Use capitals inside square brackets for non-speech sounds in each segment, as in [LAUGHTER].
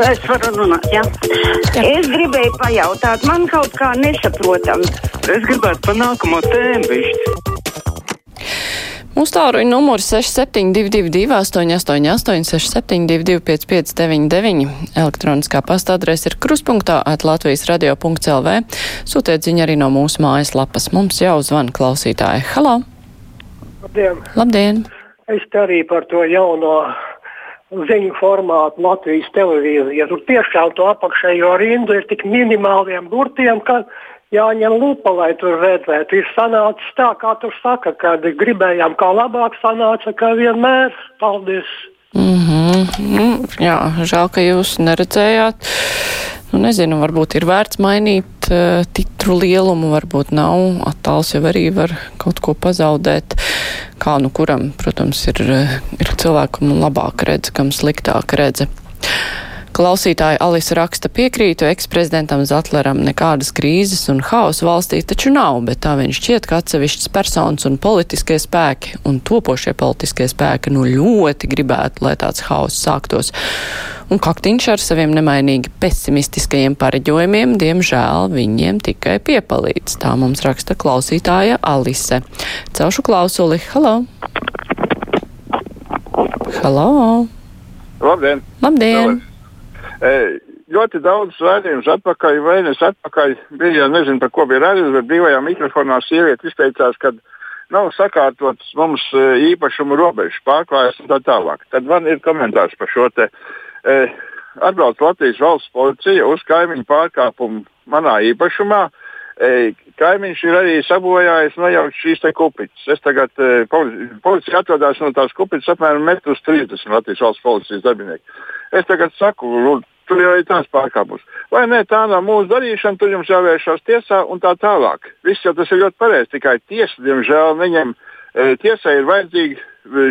Es varu runāt, jā. jā. Es gribēju pajautāt, man kaut kā nesaprotam. Es gribētu pa nākamo tēmu višķi. Mūsu tālruņa numurs 6722, 888, 672, 559, elektroniskā pasta adrese ir kruspunktā at Latvijas radio.clv. Sūtiet ziņu arī no mūsu mājaslapas. Mums jau zvana klausītāji. Halo! Labdien! Labdien! Es te arī par to jauno ziņu formātu Latvijas televīzijā. Tur tiešām to apakšējo rindu ir tik minimāliem burtiem, ka jāņem lupa, lai tur redzētu. Ir sanācis tā, kā tur saka, kad gribējām kā labāk sanāca, kā vienmēr. Paldies! Mm -hmm. Jā, žēl, ka jūs neredzējāt. Nu, nezinu, varbūt ir vērts mainīt uh, titru lielumu, varbūt nav. Attēls jau arī var kaut ko pazaudēt. Kā nu kuram, protams, ir, ir cilvēkam labāk redz, kam sliktāk redze. Klausītāja Alisa raksta piekrītu eksprezidentam Zatleram nekādas krīzes un hausa valstī taču nav, bet tā viņš šķiet, ka atsevišķas personas un politiskie spēki un topošie politiskie spēki nu ļoti gribētu, lai tāds hauss sāktos. Un kaktiņš ar saviem nemainīgi pesimistiskajiem pareģojumiem, diemžēl, viņiem tikai piepalīdz. Tā mums raksta klausītāja Alise. Celšu klausuli. Halo! Halo! Labdien! Labdien! E, ļoti daudz raidījumus atpakaļ, vēnēs atpakaļ bija, nezinu, par ko bija raidījums, bet brīvajā mikrofonā sieviete izteicās, ka nav sakārtots mums e, īpašumu robežas pārklājas un tā tālāk. Tad man ir komentārs par šo te. E, atbrauc Latvijas valsts policija uz kaimiņu pārkāpumu manā īpašumā. E, kaimiņš ir arī sabojājis nojaukt šīs kupiņas. Es tagad, e, policija atrodas no tās kupiņas apmēram 1,30 m Latvijas valsts policijas darbinieki. Es tagad saku, lūdzu, tur jau ir tāds pārkāpums. Vai ne, tā nav mūsu darīšana, tur jums jāvēršas tiesā un tā tālāk. Viss jau tas ir ļoti pareizi, tikai tiesa, diemžēl, neņem. Tiesai ir vajadzīgi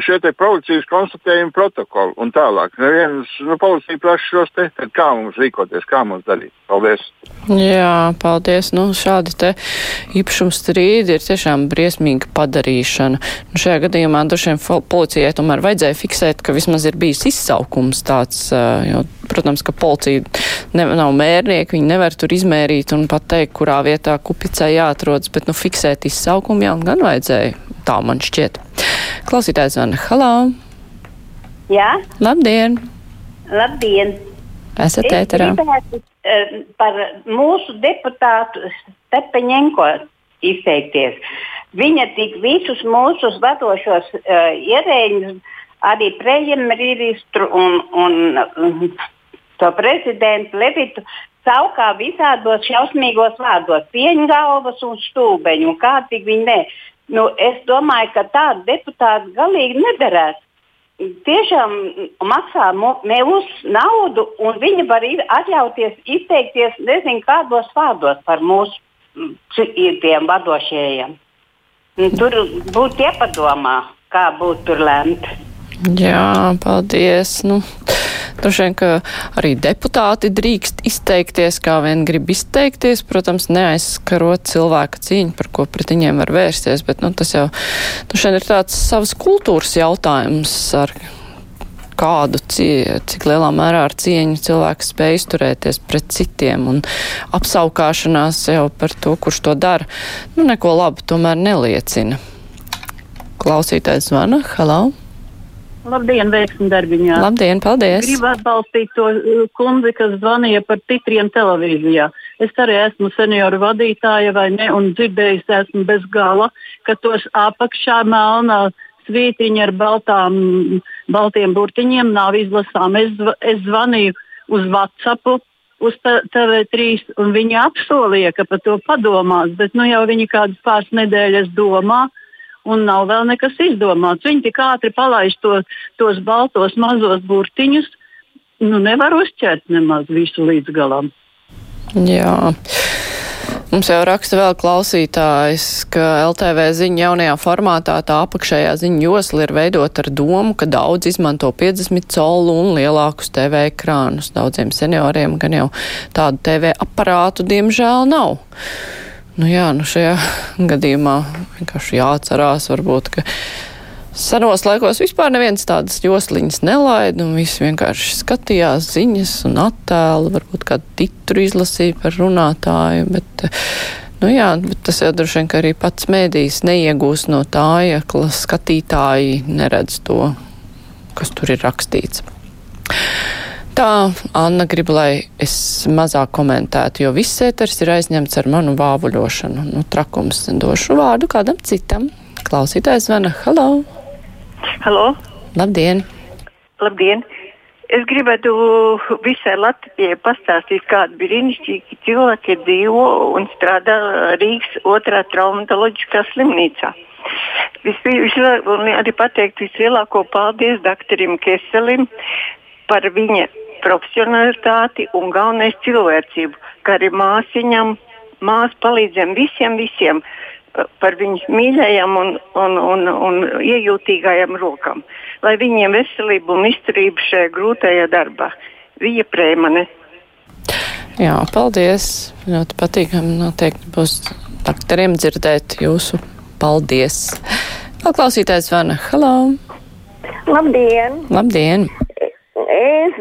šie policijas konstatējumi protokoli un tālāk. Neviens nu, policija prasa šos te, kā mums rīkoties, kā mums darīt. Paldies! Jā, paldies. Nu, šādi te īpašuma strīdi ir tiešām briesmīga padarīšana. Nu, šajā gadījumā droši vien policijai tomēr vajadzēja fiksēt, ka vismaz ir bijis izsaukums tāds, jo, protams, ka policija ne, nav mērnieki, viņi nevar tur izmērīt un pateikt, kurā vietā kupicai jāatrodas, bet, nu, fiksēt izsaukumu jau gan vajadzēja. Tā man šķiet. Klausītājs zvana. Halo! Jā? Labdien! Labdien! Esat ēterā. Gribētu, uh, par mūsu deputātu Stepaņenko izteikties. Viņa tik visus mūsu vadošos uh, ierēģus, arī premjerministru un, un um, to prezidentu Levitu saukā visādos šausmīgos vārdos - pieņgalvas un stūbeņu, un kā tik viņi ne. Nu, es domāju, ka tādu deputātu galīgi nederētu. Tiešām maksā mūsu naudu, un viņi var atļauties izteikties nezinu kādos vārdos par mūsu tiem vadošajiem. Tur būtu jāpadomā, kā būtu tur lemts. Jā, paldies. Nu, Droši vien, ka arī deputāti drīkst izteikties, kā vien grib izteikties, protams, neaizskarot cilvēka cīņu, par ko pret viņiem var vērsties, bet, nu, tas jau, nu, šeit ir tāds savas kultūras jautājums ar kādu cik lielā mērā ar cieņu cilvēks spēj izturēties pret citiem un apsaukāšanās jau par to, kurš to dara, nu, neko labu tomēr neliecina. Klausītājs zvana, halau! Labdien, veiksmi darbiņā. Labdien, paldies. Gribu atbalstīt to uh, kundzi, kas zvanīja par titriem televīzijā. Es arī esmu senioru vadītāja vai ne, un dzirdējusi esmu bez gala, ka tos apakšā melnā svītiņa ar baltām, baltiem burtiņiem nav izlasām. Es, es zvanīju uz WhatsApp, uz TV3, un viņi apsolīja, ka par to padomās, bet nu jau viņi kādas pāris nedēļas domā un nav vēl nekas izdomāts. Viņi tik ātri palaiž to, tos baltos mazos burtiņus, nu nevar uzķert nemaz visu līdz galam. Jā. Mums jau raksta vēl klausītājs, ka LTV ziņa jaunajā formātā tā apakšējā ziņa josla ir veidot ar domu, ka daudz izmanto 50 colu un lielākus TV ekrānus. Daudziem senioriem gan jau tādu TV aparātu diemžēl nav. Nu jā, nu šajā [LAUGHS] gadījumā vienkārši jāatcerās varbūt, ka Senos laikos vispār neviens tādas josliņas nelaida, un visi vienkārši skatījās ziņas un attēlu, varbūt kādu titru izlasīja par runātāju, bet, nu jā, bet tas jau droši vien, ka arī pats mēdījis neiegūs no tā, ja skatītāji neredz to, kas tur ir rakstīts. Tā Anna grib, lai es mazāk komentētu, jo viss ēters ir aizņemts ar manu vāvuļošanu. Nu, trakums došu vārdu kādam citam. Klausītājs zvana. Halo! Halo! Labdien! Labdien! Es gribētu visai Latvijai pastāstīt, kādi brīnišķīgi cilvēki dzīvo un strādā Rīgas otrā traumatoloģiskā slimnīcā. Vispirms arī pateikt vislielāko paldies doktoram Keselim par viņa profesionalitāti un galvenais cilvēcību, kā arī māsiņam, māsu palīdzēm visiem, visiem eh, par viņas mīļajām un, un, un, un iejūtīgajām rokām, lai viņiem veselību un izturību šajā grūtajā darbā. Viņa prēmane. Jā, paldies. Ļoti patīkami noteikti būs doktoriem dzirdēt jūsu paldies. Vēl klausītājs Vana. Halo! Labdien! Labdien! Es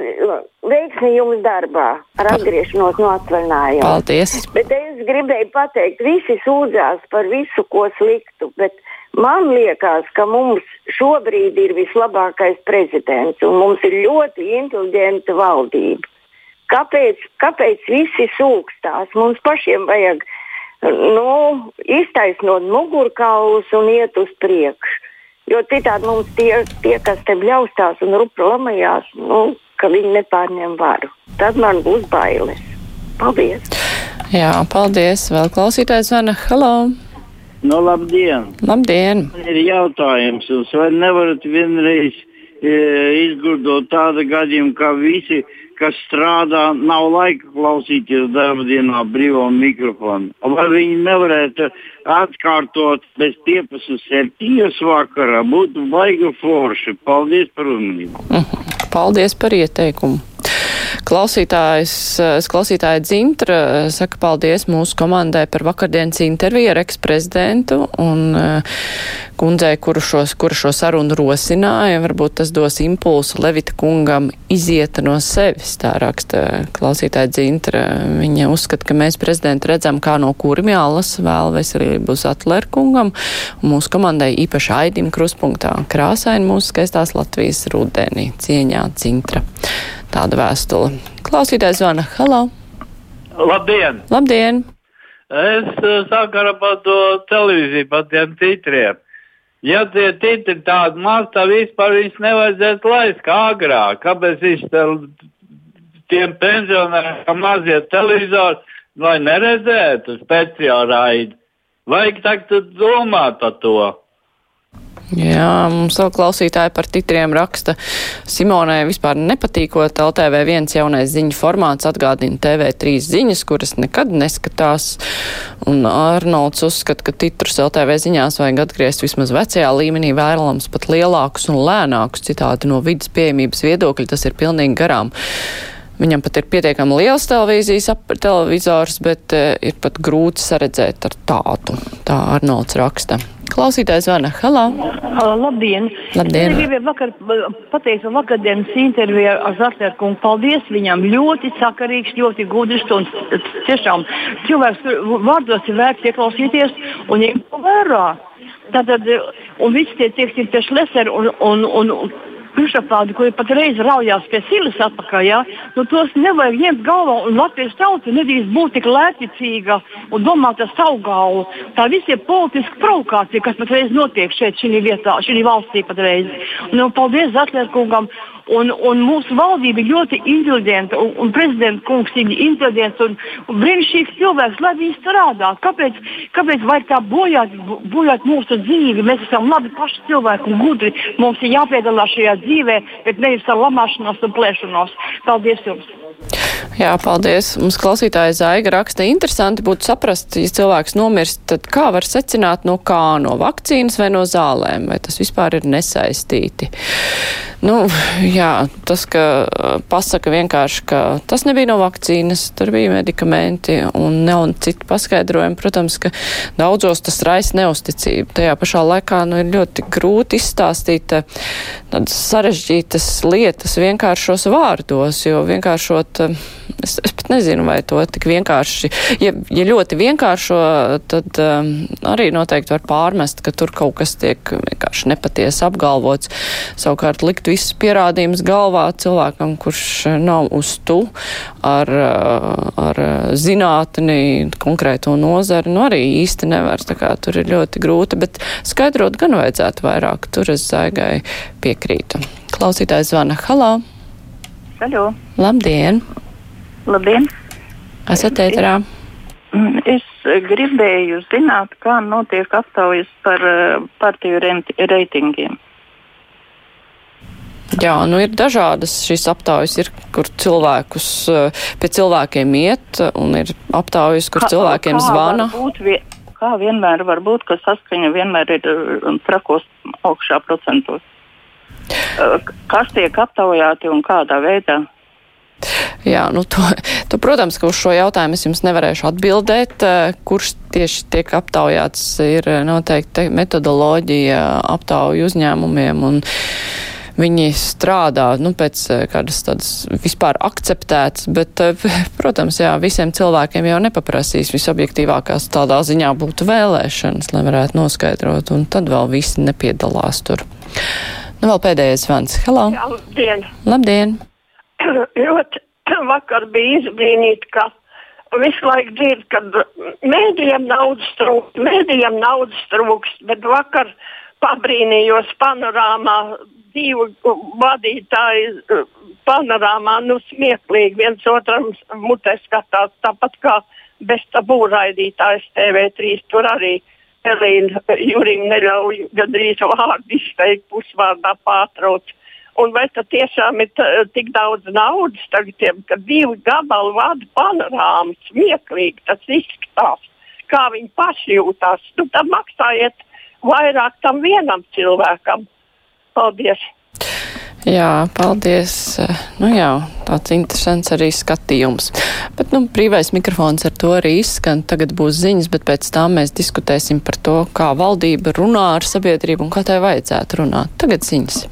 veiksmi jums darbā ar atgriešanos no atvaļinājuma. Paldies! Bet es gribēju pateikt, visi sūdzās par visu, ko sliktu, bet man liekas, ka mums šobrīd ir vislabākais prezidents un mums ir ļoti inteliģenta valdība. Kāpēc, kāpēc visi sūkstās? Mums pašiem vajag nu, iztaisnot mugurkaulus un iet uz priekšu. Jo citādi mums tie, tie kas te bļaustās un rupa lamajās, nu, ka viņi nepārņem varu. Tad man būs bailes. Paldies! Jā, paldies! Vēl klausītājs zvana. Halo! Nu, labdien! Labdien! Man ir jautājums, jūs vai nevarat vienreiz izgudrot tādu gadījumu, ka visi kas strādā, nav laika klausīties darba dienā brīvā mikrofonu. Vai viņi nevarētu atkārtot bez 15.7. vakarā? Būtu baigi forši. Paldies par uzmanību. Mhm. Paldies par ieteikumu. Klausītājs, klausītāja Dzintra saka paldies mūsu komandai par vakardienas interviju ar eksprezidentu un kundzei, kuru, šos, kuru šo sarunu rosināja. Varbūt tas dos impulsu Levita kungam iziet no sevis, tā raksta klausītāja Dzintra. Viņa uzskata, ka mēs prezidentu redzam, kā no kuriem jālasa vēl veselību uz Atler kungam un mūsu komandai īpaši Aidim Kruspunktā. Krāsaini mūsu skaistās Latvijas rudenī. Cieņā Dzintra. Tāda vēstule. Klausītājs zvana. Halo! Labdien! Labdien! Es sakaru par to televīziju, par tiem titriem. Ja tie titri tādi maz, tad vispār viņus nevajadzētu laist kā agrāk. Kāpēc viņš tiem pensionāriem, mazie televizori, lai neredzētu speciāli raidi? Vajag tagad domāt par to. Jā, mums vēl klausītāji par titriem raksta. Simonai vispār nepatīkot LTV1 jaunais ziņu formāts atgādina TV3 ziņas, kuras nekad neskatās. Un Arnolds uzskata, ka titrus LTV ziņās vajag atgriezt vismaz vecajā līmenī, vēlams pat lielākus un lēnākus. Citādi no vidas pieejamības viedokļa tas ir pilnīgi garām. Viņam pat ir pietiekami liels televīzijas televizors, bet uh, ir pat grūti saredzēt ar tādu. Tā Arnolds raksta. Klausītājs zvana. Halā! Labdien! Labdien. Es gribēju vakar pateikt par vakardienas interviju ar Zartēru kungu. Paldies viņam! Ļoti sakarīgs, ļoti gudrs un tiešām cilvēks vārdos ir vērts ieklausīties un ņemt vērā. Tātad, un visi tie, tie, tie šleseri un, un, un priekšaplādi, kuri pat reizi raujās pie silas atpakaļ, ja? nu, tos nevajag ņemt galvā. Un Latvijas tauta nedrīkst būt tik lētcīga un domāt ar savu galvu. Tā viss ir politiska provokācija, kas patreiz notiek šeit, šī vietā, šī valstī patreiz. Un, paldies Zatlērkungam Un, un mūsu valdība ir ļoti inteliģenta, un, un prezidents kungs ir inteliģents un, un brīnišķīgs cilvēks, lai viņi strādā. Kāpēc, kāpēc vajag tā bojāt, bojāt mūsu dzīvi? Mēs esam labi paši cilvēki un gudri. Mums ir jāpiedalās šajā dzīvē, bet nevis ar lamāšanos un plēšanos. Paldies jums! Jā, paldies. Mums klausītāja Zaiga raksta, interesanti būtu saprast, ja cilvēks nomirst, tad kā var secināt no kā, no vakcīnas vai no zālēm, vai tas vispār ir nesaistīti. Nu, jā, tas, ka pasaka vienkārši, ka tas nebija no vakcīnas, tur bija medikamenti un ne un citi paskaidrojumi. Protams, ka daudzos tas raisa neusticību. Tajā pašā laikā nu, ir ļoti grūti izstāstīt tādas sarežģītas lietas vienkāršos vārdos, jo vienkāršot, es, es pat nezinu, vai to tik vienkārši, ja, ja ļoti vienkāršo, tad um, arī noteikti var pārmest, ka tur kaut kas tiek vienkārši nepatiesi apgalvots. Savukārt likt visus pierādījumus galvā cilvēkam, kurš nav uz tu ar, ar zinātni, konkrēto nozari, nu arī īsti nevar. Tā kā tur ir ļoti grūti, bet skaidrot gan vajadzētu vairāk. Tur es zaigai piekrītu. Klausītājs zvana. Halā! Halo! Labdien! Labdien! Esat ēterā? Es gribēju zināt, kā notiek aptaujas par uh, partiju reitingiem. Jā, nu ir dažādas šīs aptaujas, ir, kur cilvēkus pie cilvēkiem iet, un ir aptaujas, kur kā, cilvēkiem kā zvana. Vie, kā vienmēr var būt, ka saskaņa vienmēr ir trakos augšā procentos. Kas tiek aptaujāti un kādā veidā? Jā, nu to, to, protams, ka uz šo jautājumu es jums nevarēšu atbildēt. Kurš tieši tiek aptaujāts, ir noteikti metodoloģija aptauju uzņēmumiem un viņi strādā, nu, pēc eh, kādas tādas vispār akceptētas, bet, eh, [LAUGHS] protams, jā, visiem cilvēkiem jau nepaprasīs visobjektīvākās tādā ziņā būtu vēlēšanas, lai varētu noskaidrot, un tad vēl visi nepiedalās tur. Nu, vēl pēdējais zvans. Hello! Jā, labdien! Labdien! [CLEARS THROAT] Ļoti [CLEARS THROAT] vakar bija izbrīnīti, ka visu laiku dzird, ka mēdījiem naudas trūkst, mēdījiem naudas trūkst, bet vakar pabrīnījos panorāmā divu vadītāju panorāmā, nu, smieklīgi viens otram mutē skatās, tāpat kā bez tabū raidītājs TV3. Tur arī Elīna Jurim neļauj gandrīz vārdu izteikt, pusvārdā pārtrauc. Un vai tad tiešām ir tik daudz naudas tagad, ka divi gabali vada panorāmu, smieklīgi tas izskatās, kā viņi paši jūtās. Nu, tad maksājiet vairāk tam vienam cilvēkam. Paldies! Jā, paldies. Nu jā, tāds interesants arī skatījums. Bet, nu, brīvais mikrofons ar to arī izskan. Tagad būs ziņas, bet pēc tam mēs diskutēsim par to, kā valdība runā ar sabiedrību un kā tai vajadzētu runāt. Tagad ziņas.